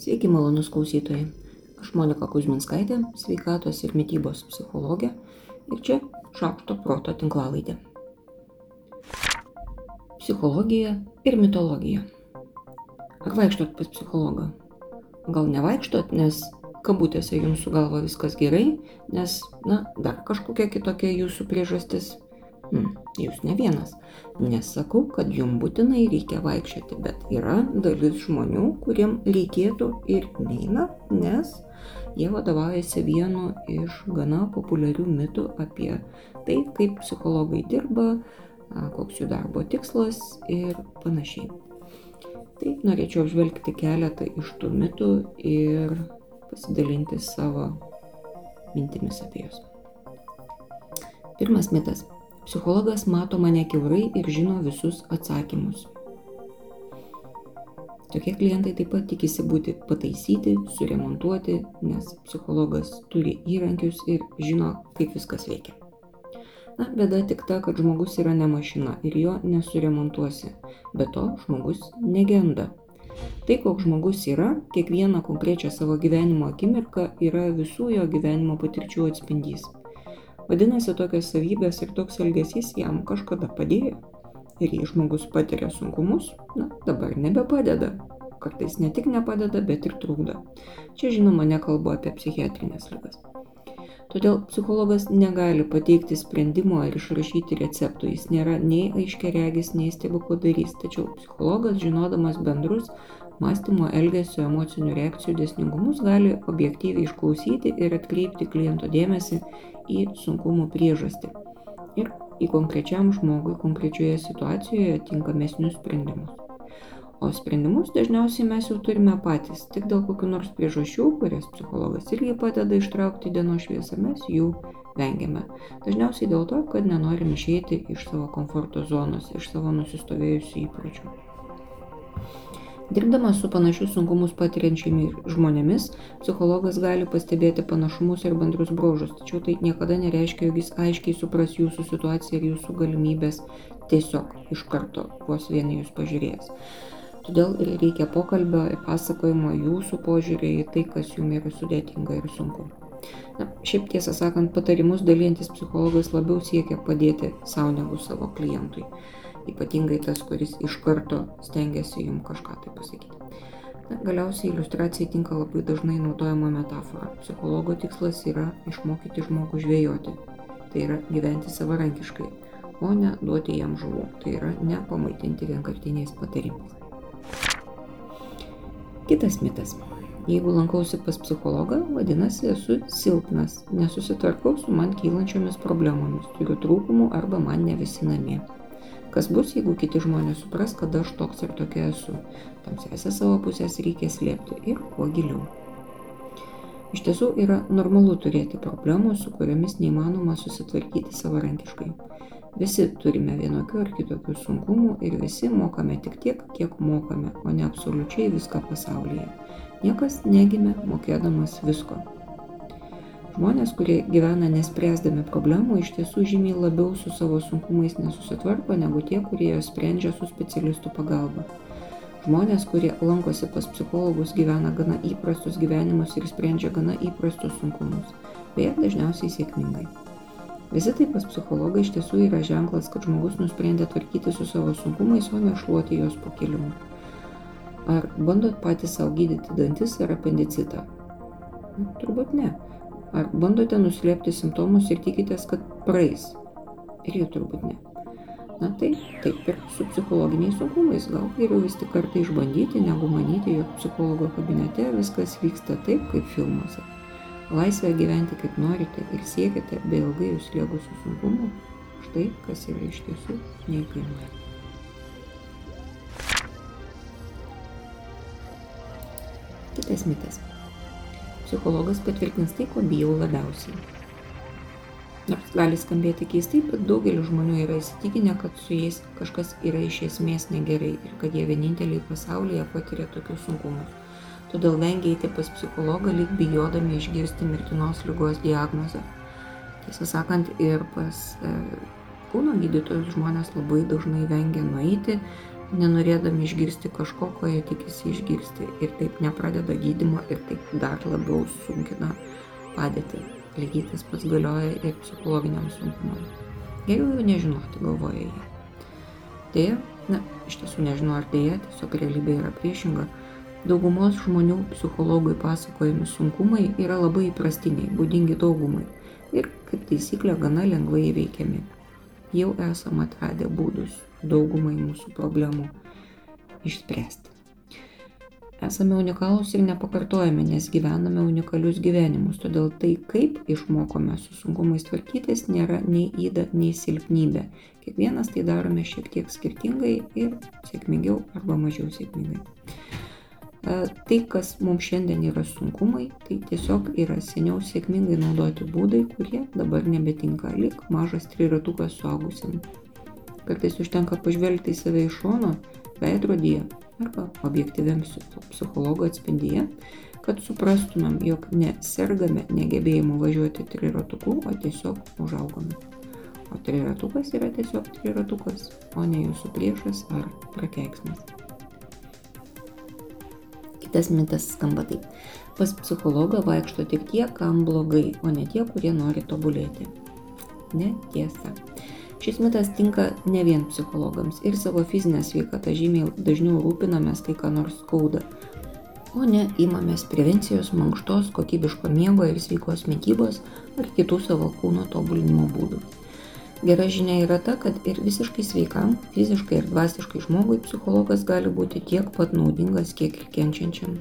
Sveiki, malonus klausytojai. Aš Monika Kuzminskaitė, sveikatos ir mytybos psichologė ir čia šaukšto proto tinklalaidė. Psichologija ir mitologija. Ar vaikštot pas psichologą? Gal nevaikštot, nes kabutėse jums su galva viskas gerai, nes, na, dar kažkokia kitokia jūsų priežastis jūs ne vienas. Nesakau, kad jums būtinai reikia vaikščioti, bet yra dalis žmonių, kuriem reikėtų ir neina, nes jie vadovaujasi vienu iš gana populiarių mitų apie tai, kaip psichologai dirba, koks jų darbo tikslas ir panašiai. Tai norėčiau apžvelgti keletą iš tų mitų ir pasidalinti savo mintimis apie juos. Pirmas mitas Psichologas mato mane kiaurai ir žino visus atsakymus. Tokie klientai taip pat tikisi būti pataisyti, suremontuoti, nes psichologas turi įrankius ir žino, kaip viskas veikia. Na, bėda tik ta, kad žmogus yra ne mašina ir jo nesuremontuosi. Be to, žmogus negenda. Tai, koks žmogus yra, kiekvieną konkrečią savo gyvenimo akimirką yra visų jo gyvenimo patirčių atspindys. Vadinasi, tokios savybės ir toks elgesys jam kažkada padėjo. Ir jei žmogus patiria sunkumus, na, dabar nebepadeda. Kartais ne tik nepadeda, bet ir trukdo. Čia žinoma nekalbu apie psichiatrinės lygas. Todėl psichologas negali pateikti sprendimo ar išrašyti receptų, jis nėra nei aiškiaregis, nei stebukladarys, tačiau psichologas, žinodamas bendrus mąstymo, elgesio, emocinių reakcijų dėsningumus, gali objektyviai išklausyti ir atkreipti kliento dėmesį į sunkumų priežastį ir į konkrečiam žmogui konkrečioje situacijoje tinkamesnius sprendimus. O sprendimus dažniausiai mes jau turime patys, tik dėl kokių nors priežasčių, kurias psichologas irgi padeda ištraukti dienos šviesą, mes jų vengiame. Dažniausiai dėl to, kad nenorim išeiti iš savo komforto zonos, iš savo nusistovėjusių įpročių. Dirbdamas su panašius sunkumus patiriančiamis žmonėmis, psichologas gali pastebėti panašumus ir bendrus brožus, tačiau tai niekada nereiškia, jog jis aiškiai supras jūsų situaciją ir jūsų galimybės tiesiog iš karto, vos vieni jūs pažiūrėjęs. Todėl reikia pokalbio ir pasakojimo jūsų požiūrį į tai, kas jums yra sudėtinga ir sunku. Na, šiaip tiesą sakant, patarimus dalyjantis psichologas labiau siekia padėti savo negu savo klientui ypatingai tas, kuris iš karto stengiasi jums kažką tai pasakyti. Na, galiausiai iliustracijai tinka labai dažnai naudojama metafora. Psichologo tikslas yra išmokyti žmogų žvėjoti. Tai yra gyventi savarankiškai, o ne duoti jam žuvų. Tai yra nepamaitinti vienkartiniais patarimais. Kitas mitas. Jeigu lankausi pas psichologą, vadinasi, esu silpnas, nesusitvarkau su man kylančiomis problemomis, turiu trūkumų arba man ne visi namie. Kas bus, jeigu kiti žmonės supras, kad aš toks ir tokia esu? Tamsiasias savo pusės reikia slėpti ir kuo giliau. Iš tiesų yra normalu turėti problemų, su kuriamis neįmanoma susitvarkyti savarankiškai. Visi turime vienokių ar kitokių sunkumų ir visi mokame tik tiek, kiek mokame, o ne absoliučiai viską pasaulyje. Niekas negime mokėdamas visko. Žmonės, kurie gyvena nespręsdami problemų, iš tiesų žymiai labiau su savo sunkumais nesusitvarko negu tie, kurie juos sprendžia su specialistų pagalba. Žmonės, kurie lankosi pas psichologus, gyvena gana įprastus gyvenimus ir sprendžia gana įprastus sunkumus, beje, dažniausiai sėkmingai. Vizitai pas psichologą iš tiesų yra ženklas, kad žmogus nusprendė tvarkyti su savo sunkumais, o ne šluoti juos po kilimu. Ar bandot patys savo gydyti dantis ar apendicitą? Turbūt ne. Ar bandote nuslėpti simptomus ir tikitės, kad praeis? Ir jų turbūt ne. Na tai taip ir su psichologiniais sunkumais. Gal geriau vis tik kartą išbandyti, negu manyti, jog psichologo kabinete viskas vyksta taip, kaip filmuose. Laisvę gyventi kaip norite ir siekite be ilgai jūs liegusių sunkumų. Štai kas yra iš tiesų neįkainuoja. Kitas mitas psichologas patvirtins tai, ko bijau labiausiai. Nors gali skambėti keistai, bet daugelis žmonių yra įsitikinę, kad su jais kažkas yra iš esmės negerai ir kad jie vieninteliai pasaulyje patiria tokius sunkumus. Todėl vengia eiti pas psichologą, lyg bijodami išgirsti mirtinos lygos diagnozę. Tiesą sakant, ir pas e, kūno gydytojus žmonės labai dažnai vengia nueiti, nenorėdami išgirsti kažko, ko jie tikisi išgirsti ir taip nepradeda gydimo ir taip dar labiau sunkina padėtį. Lygiai tas pats galioja ir psichologiniam sunkumam. Geriau jau nežinoti, galvoja jie. Deja, na, iš tiesų nežinau ar dėja, tiesiog realybė yra priešinga. Daugumos žmonių psichologui pasakojami sunkumai yra labai įprastiniai, būdingi daugumai ir, kaip taisyklė, gana lengvai įveikiami jau esam atradę būdus daugumai mūsų problemų išspręsti. Esame unikalūs ir nepakartojami, nes gyvename unikalius gyvenimus, todėl tai, kaip išmokome su sunkumais tvarkytis, nėra nei įda, nei silpnybė. Kiekvienas tai darome šiek tiek skirtingai ir sėkmingiau arba mažiau sėkmingai. Tai, kas mums šiandien yra sunkumai, tai tiesiog yra seniau sėkmingai naudoti būdai, kurie dabar nebetinka, lik mažas triratukas suaugusiam. Kartais užtenka pažvelgti į save iš šono, veidrodyje arba objektyviam psichologo atspindyje, kad suprastumėm, jog ne sergame negebėjimu važiuoti triratuku, o tiesiog užaugome. O triratukas yra tiesiog triratukas, o ne jūsų priešas ar prakeiksmas. Kitas mintis skamba taip. Pas psichologą vaikšto tik tie, kam blogai, o ne tie, kurie nori tobulėti. Netiesa. Šis mitas tinka ne vien psichologams ir savo fizinę sveikatą žymiai dažniau rūpinamės, kai ką nors skauda, o ne įmamės prevencijos, mankštos, kokybiško miego ir sveikos mytybos ar kitų savo kūno tobulinimo būdų. Gera žinia yra ta, kad ir visiškai sveikam, fiziškai ir dvasiškai žmogui psichologas gali būti tiek pat naudingas, kiek ir kenčiančiam.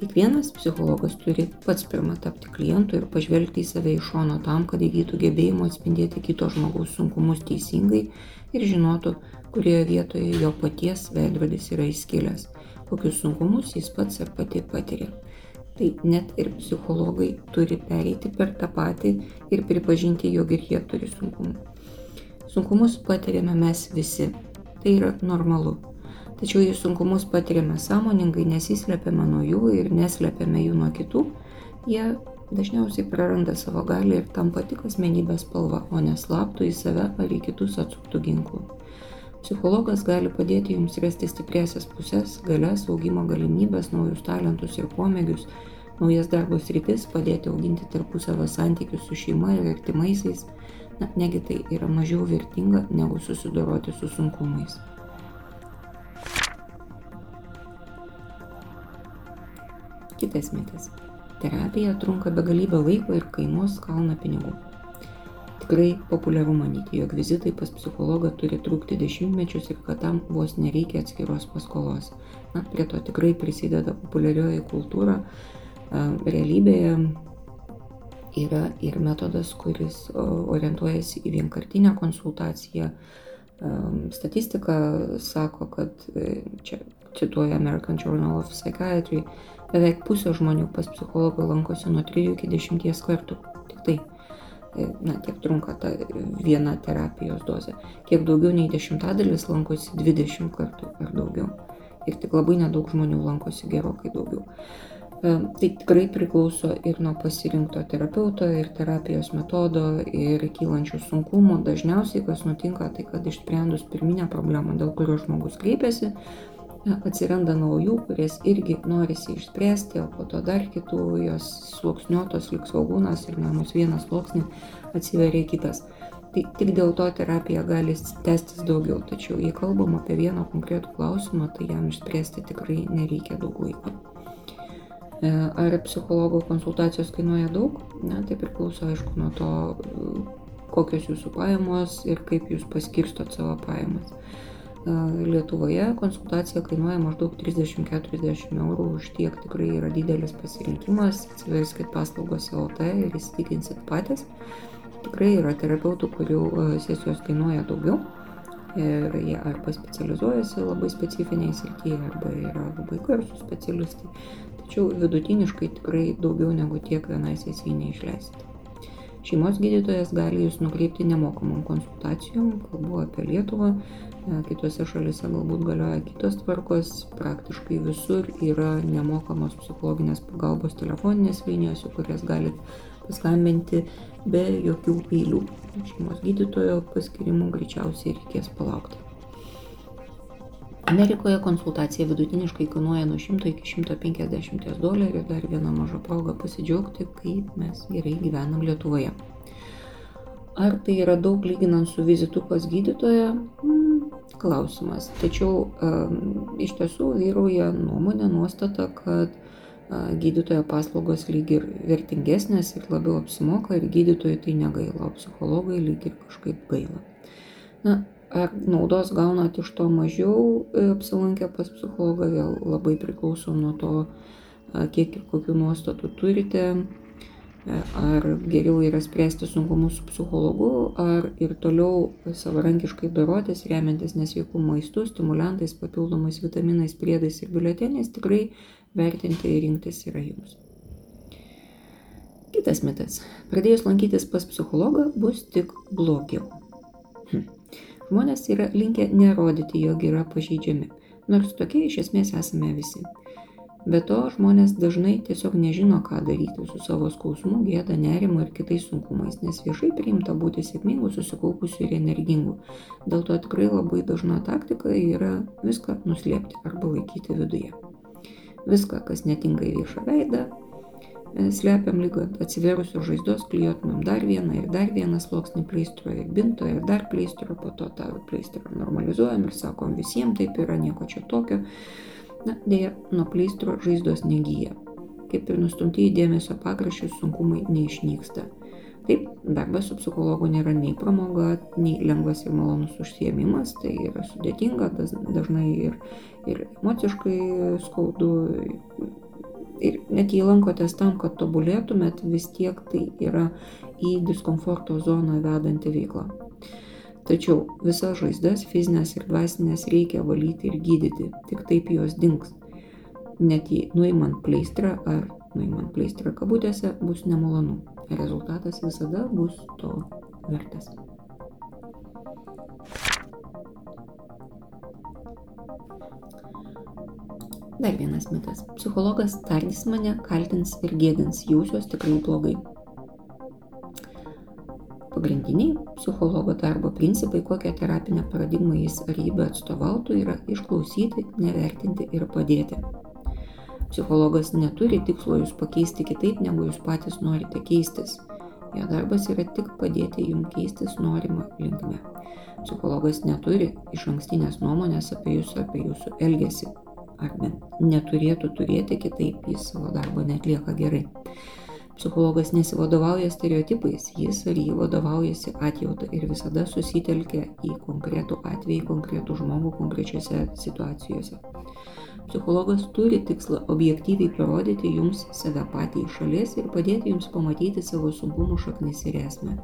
Kiekvienas psichologas turi pats pirmą tapti klientu ir pažvelgti į save iš šono tam, kad įgytų gebėjimo atspindėti kito žmogaus sunkumus teisingai ir žinotų, kurioje vietoje jo paties veidrodis yra įskilęs, kokius sunkumus jis pats ar pati patiria. Tai net ir psichologai turi pereiti per tą patį ir pripažinti, jog ir jie turi sunkumų. Sunkumus patiriame mes visi. Tai yra normalu. Tačiau jei sunkumus patiriame sąmoningai, nesislepiame nuo jų ir neslepiame jų nuo kitų, jie dažniausiai praranda savo galį ir tampa tik asmenybės spalva, o neslaptų į save ar į kitus atsuktų ginklų. Psichologas gali padėti jums rasti stipresias pusės, galias, augimo galimybės, naujus talentus ir pomėgius, naujas darbo sritis, padėti auginti tarpusavio santykius su šeima ir artimaisiais, Na, negi tai yra mažiau vertinga negu susidoroti su sunkumais. Kitas mitas. Terapija trunka begalybę laiko ir kainuos kalną pinigų. Tikrai populiaru manyti, jog vizitai pas psichologą turi trukti dešimtmečius ir kad tam vos nereikia atskiros paskolos. Na, prie to tikrai prisideda populiarioji kultūra. Realybėje yra ir metodas, kuris orientuojasi į vienkartinę konsultaciją. Statistika sako, kad e, čia cituoju American Journal of Psychiatry, beveik pusė žmonių pas psichologą lankosi nuo 3 iki 10 kartų. Tik tai, e, na, tiek trunka ta viena terapijos dozė. Kiek daugiau nei dešimtadalis lankosi 20 kartų ar daugiau. Ir tik labai nedaug žmonių lankosi gerokai daugiau. Tai tikrai priklauso ir nuo pasirinkto terapeuto, ir terapijos metodo, ir kylančių sunkumų. Dažniausiai, kas nutinka, tai kad išsprendus pirminę problemą, dėl kurios žmogus kreipiasi, atsiranda naujų, kurias irgi norisi išspręsti, o po to dar kitų, jos sluoksniuotos lik saugūnas ir namus vienas sluoksnį atsiveria kitas. Tai tik dėl to terapija gali tęstis daugiau, tačiau jei kalbam apie vieną konkretų klausimą, tai jam išspręsti tikrai nereikia daug laiko. E, ar psichologo konsultacijos kainuoja daug? Ne, tai priklauso aišku nuo to, kokios jūsų pajamos ir kaip jūs paskirstot savo pajamas. E, Lietuvoje konsultacija kainuoja maždaug 30-40 eurų, už tiek tikrai yra didelis pasirinkimas, atsiverskit paslaugos LT ir įsitikinsit patys. Tikrai yra terapeutų, kurių e, sesijos kainuoja daugiau ir jie arba specializuojasi labai specifiniai srityje, arba yra labai garsų specialistai. Tačiau vidutiniškai tikrai daugiau negu tiek vienai sesijai neišleisite. Šeimos gydytojas gali jūs nukreipti nemokamom konsultacijom, kalbu apie Lietuvą, kitose šalise galbūt galioja kitos tvarkos, praktiškai visur yra nemokamos psichologinės pagalbos telefoninės linijos, į kurias galite paskambinti be jokių eilių. Šeimos gydytojo paskirimų greičiausiai reikės palaukti. Amerikoje konsultacija vidutiniškai kainuoja nuo 100 iki 150 dolerių. Dar viena maža proga pasidžiaugti, kaip mes gerai gyvenam Lietuvoje. Ar tai yra daug lyginant su vizitu pas gydytoją? Hmm, klausimas. Tačiau iš tiesų vyrauja nuomonė, nuostata, kad gydytojo paslaugos lyg ir vertingesnės ir labiau apsimoka ir gydytojai tai negaila, o psichologai lyg ir kažkaip gaila. Na, ar naudos gaunat iš to mažiau e, apsilankę pas psichologą, vėl labai priklauso nuo to, kiek ir kokių nuostatų turite, ar geriau yra spręsti sunkumus su psichologu, ar ir toliau savarankiškai dorotis, remiantis nesveikų maistų, stimulantais, papildomais vitaminais, priedais ir biuleteniais, tikrai vertinti ir rinktis yra jums. Kitas mitas. Pradėjus lankytis pas psichologą bus tik blogiau. Hm. Žmonės yra linkę nerodyti, jog yra pažeidžiami, nors tokie iš esmės esame visi. Be to, žmonės dažnai tiesiog nežino, ką daryti su savo skausmu, gėda, nerimu ir kitais sunkumais, nes viešai priimta būti sėkmingu, susikaupusiu ir energingu. Dėl to tikrai labai dažna taktika yra viską nuslėpti arba laikyti viduje. Viską, kas netinka į viešą veidą, E, slepiam lyg ant atsiverusios žaizdos, klijuotumėm dar vieną ir dar vieną sluoksnį pleistro ir binto ir dar pleistro, po to tą pleistrą normalizuojam ir sakom visiems taip yra, nieko čia tokio. Na, dėja, nuo pleistro žaizdos negyja. Kaip ir nustumti į dėmesio pakraščius sunkumai neišnyksta. Taip, darbas su psichologu nėra nei pramoga, nei lengvas ir malonus užsiemimas, tai yra sudėtinga, dažnai ir, ir emociškai skaudu, ir net jei lankotės tam, kad tobulėtumėt, vis tiek tai yra į diskomforto zoną vedanti veikla. Tačiau visas žaizdas, fizinės ir dvasinės, reikia valyti ir gydyti, tik taip jos dinks. Net jei nuimant pleistrą ar nuimant pleistrą kabutėse bus nemalonu, rezultatas visada bus to vertas. Dar vienas mitas. Psichologas tardys mane, kaltins ir gėdins, jausiuos tikrai blogai. Pagrindiniai psichologo darbo principai, kokią terapinę paradigmą jis ar jį atstovautų, yra išklausyti, nevertinti ir padėti. Psichologas neturi tikslo jūs pakeisti kitaip, negu jūs patys norite keistis. Jo darbas yra tik padėti jums keistis norimą linkme. Psichologas neturi iš ankstinės nuomonės apie jūs, apie jūsų elgesį arba neturėtų turėti, kitaip jis savo darbo netlieka gerai. Psichologas nesivadovauja stereotipais, jis ar jį vadovaujasi atjauta ir visada susitelkia į konkretų atvejį, konkretų žmogų konkrečiose situacijose. Psichologas turi tikslą objektyviai parodyti jums save patį iš šalies ir padėti jums pamatyti savo sunkumų šaknis ir esmę.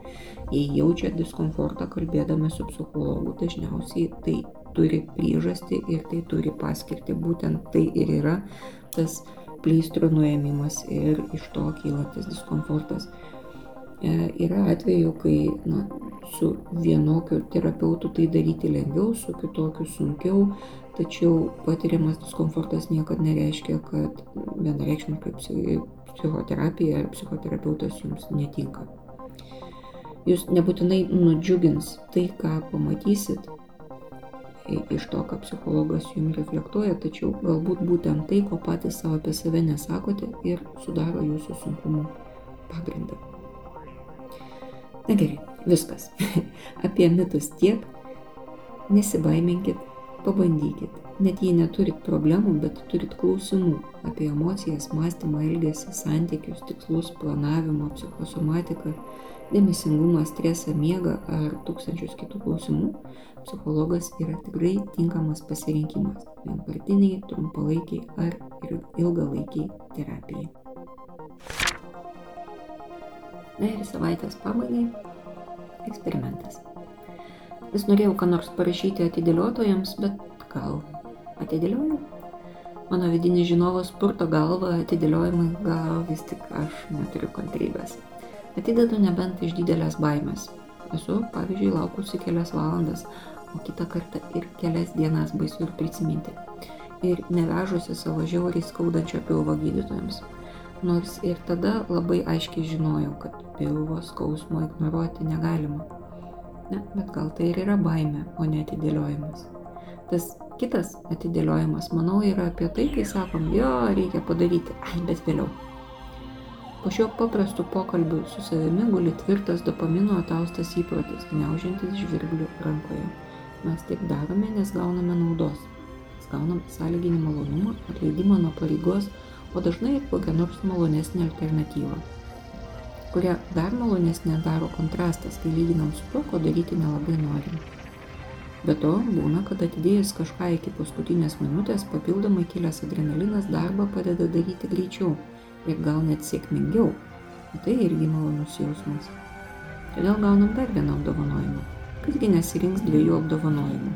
Jei jaučiat diskomfortą kalbėdami su psichologu, dažniausiai tai turi priežastį ir tai turi paskirti. Būtent tai ir yra tas pleistro nuėmimas ir iš to kylantis diskomfortas. E, yra atveju, kai na, su vienokiu terapeutu tai daryti lengviau, su kitokiu sunkiau, tačiau patiriamas diskomfortas niekada nereiškia, kad vienareikšmiškai psichoterapija ar psichoterapeutas jums netinka. Jūs nebūtinai nudžiugins tai, ką pamatysit, iš to, ką psichologas jums reflektuoja, tačiau galbūt būtent tai, ko patys savo apie save nesakote ir sudaro jūsų sunkumų pagrindą. Na gerai, viskas. apie mitus tiek. Nesibaiminkit, pabandykit. Net jei neturit problemų, bet turit klausimų apie emocijas, mąstymą, elgesį, santykius, tikslus, planavimą, psichosomatiką, dėmesingumą, stresą, miegą ar tūkstančius kitų klausimų, psichologas yra tikrai tinkamas pasirinkimas vienkartiniai, trumpalaikiai ar ilgalaikiai terapijai. Na ir savaitės pabaigai eksperimentas. Vis norėjau ką nors parašyti atidėliotojams, bet gal atidėliojau? Mano vidinis žinovas purto galvą atidėliojimai, gal vis tik aš neturiu kantrybės. Atidedu nebent iš didelės baimės. Esu, pavyzdžiui, laukusi kelias valandas, o kitą kartą ir kelias dienas baisu ir prisiminti. Ir nevežusi savo žiauriai skaudančio pilvo gydytojams. Nors ir tada labai aiškiai žinojau, kad pilvo skausmo ignoruoti negalima. Ne, bet gal tai ir yra baime, o ne atidėliojimas. Tas Kitas atidėliojimas, manau, yra apie tai, kai sakom, jo, reikia padaryti, ai, bet vėliau. Po šio paprastų pokalbių su savimi guli tvirtas dopamino ataustas įprotis, gniaužiantis žvirblių rankoje. Mes taip darome, nes gauname naudos. Mes gaunam sąlyginį malonumą, atleidimą nuo pareigos, o dažnai ir kokią nors malonesnę alternatyvą, kurią dar malonesnė daro kontrastas, kai lyginam su to, ko daryti nelabai norim. Be to, būna, kad atidėjus kažką iki paskutinės minutės, papildomai kilęs adrenalinas darbą padeda daryti greičiau ir gal net sėkmingiau. O tai irgi malonus jausmas. Todėl gaunam dar vieną apdovanojimą. Kasgi nesirinks dviejų apdovanojimų.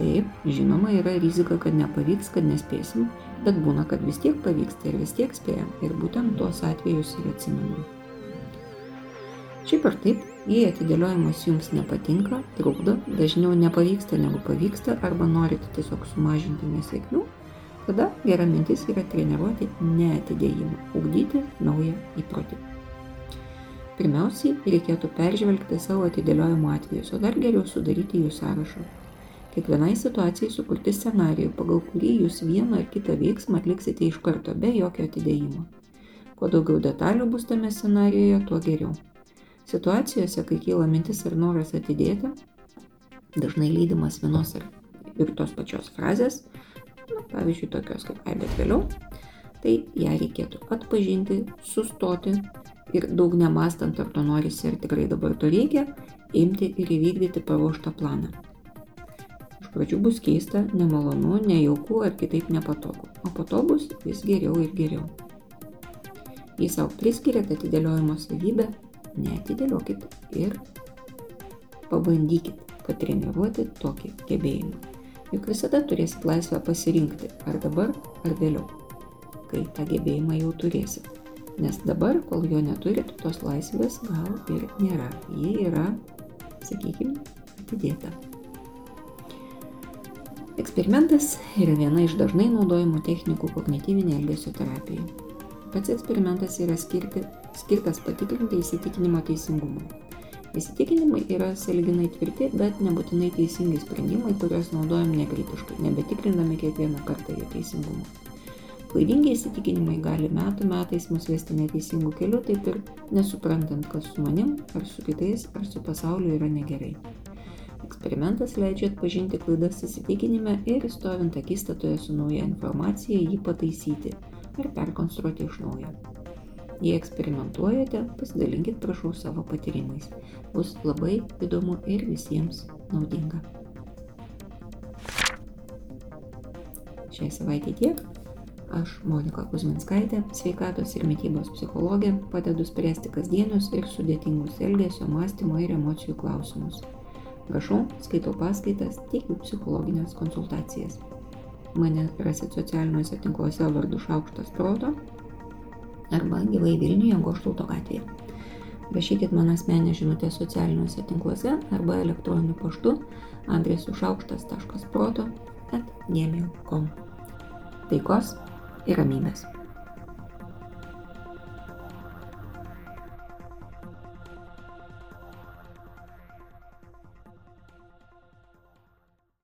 Taip, žinoma, yra rizika, kad nepavyks, kad nespėsim, bet būna, kad vis tiek pavyksta ir vis tiek spėjam. Ir būtent tuos atvejus ir atsimenam. Šiaip ar taip, jei atidėliojimas jums nepatinka, trukdo, dažniau nepavyksta negu pavyksta arba norite tiesiog sumažinti nesėkmių, tada gera mintis yra treniruoti neatidėjimą, ugdyti naują įprotį. Pirmiausiai reikėtų peržvelgti savo atidėliojimo atvejus, o dar geriau sudaryti jų sąrašą. Kiekvienai situacijai sukurti scenarijų, pagal kurį jūs vieną ar kitą veiksmą atliksite iš karto be jokio atidėjimo. Kuo daugiau detalių bus tame scenarijoje, tuo geriau. Situacijose, kai kyla mintis ir noras atidėti, dažnai lydimas vienos ir, ir tos pačios frazės, na, pavyzdžiui, tokios kaip ai bet vėliau, tai ją reikėtų atpažinti, sustoti ir daug nemastant, ar to norisi, ar tikrai dabar to reikia, imti ir įvykdyti paruoštą planą. Pradžių bus keista, nemalonu, nejauku ar kitaip nepatogu, o po to bus vis geriau ir geriau. Jei savo priskiriate atidėliojimo savybę, neatidėliokit ir pabandykit patreniruoti tokį gebėjimą. Juk visada turėsit laisvę pasirinkti ar dabar, ar vėliau, kai tą gebėjimą jau turėsit. Nes dabar, kol jo neturit, tos laisvės gal ir nėra. Ji yra, sakykime, atidėta. Eksperimentas yra viena iš dažnai naudojamų technikų kognityvinė elgesio terapija. Pats eksperimentas yra skirti skirtas patikrinti įsitikinimo teisingumą. Įsitikinimai yra saliginai tvirti, bet nebūtinai teisingi sprendimai, kuriuos naudojam nekritiškai, nebetikrindami kiekvieną kartą jų teisingumą. Klaidingi įsitikinimai gali metų metais mus vesti neteisingų kelių, taip ir nesuprantant, kas su manim, ar su kitais, ar su pasauliu yra negerai. Eksperimentas leidžia atpažinti klaidas įsitikinime ir stovint akistatoje su nauja informacija jį pataisyti ar perkonstruoti iš naujo. Jei eksperimentuojate, pasidalinkit prašau savo patyrimais. Bus labai įdomu ir visiems naudinga. Šią savaitę tiek. Aš, Monika Kuzminskaitė, sveikatos ir mytybos psichologė, padedu spręsti kasdienius ir sudėtingus elgesio, mąstymo ir emocijų klausimus. Rašau, skaitau paskaitas, teikiu psichologinės konsultacijas. Mane rasit socialiniuose tinkluose vardu Šaukštas Proto arba gyvai Vilniuje Goštauto gatvėje. Rašykit man asmenę žinutę socialiniuose tinkluose arba elektroniniu paštu adresu šaukštas.proto at gmail.com. Taikos ir ramybės.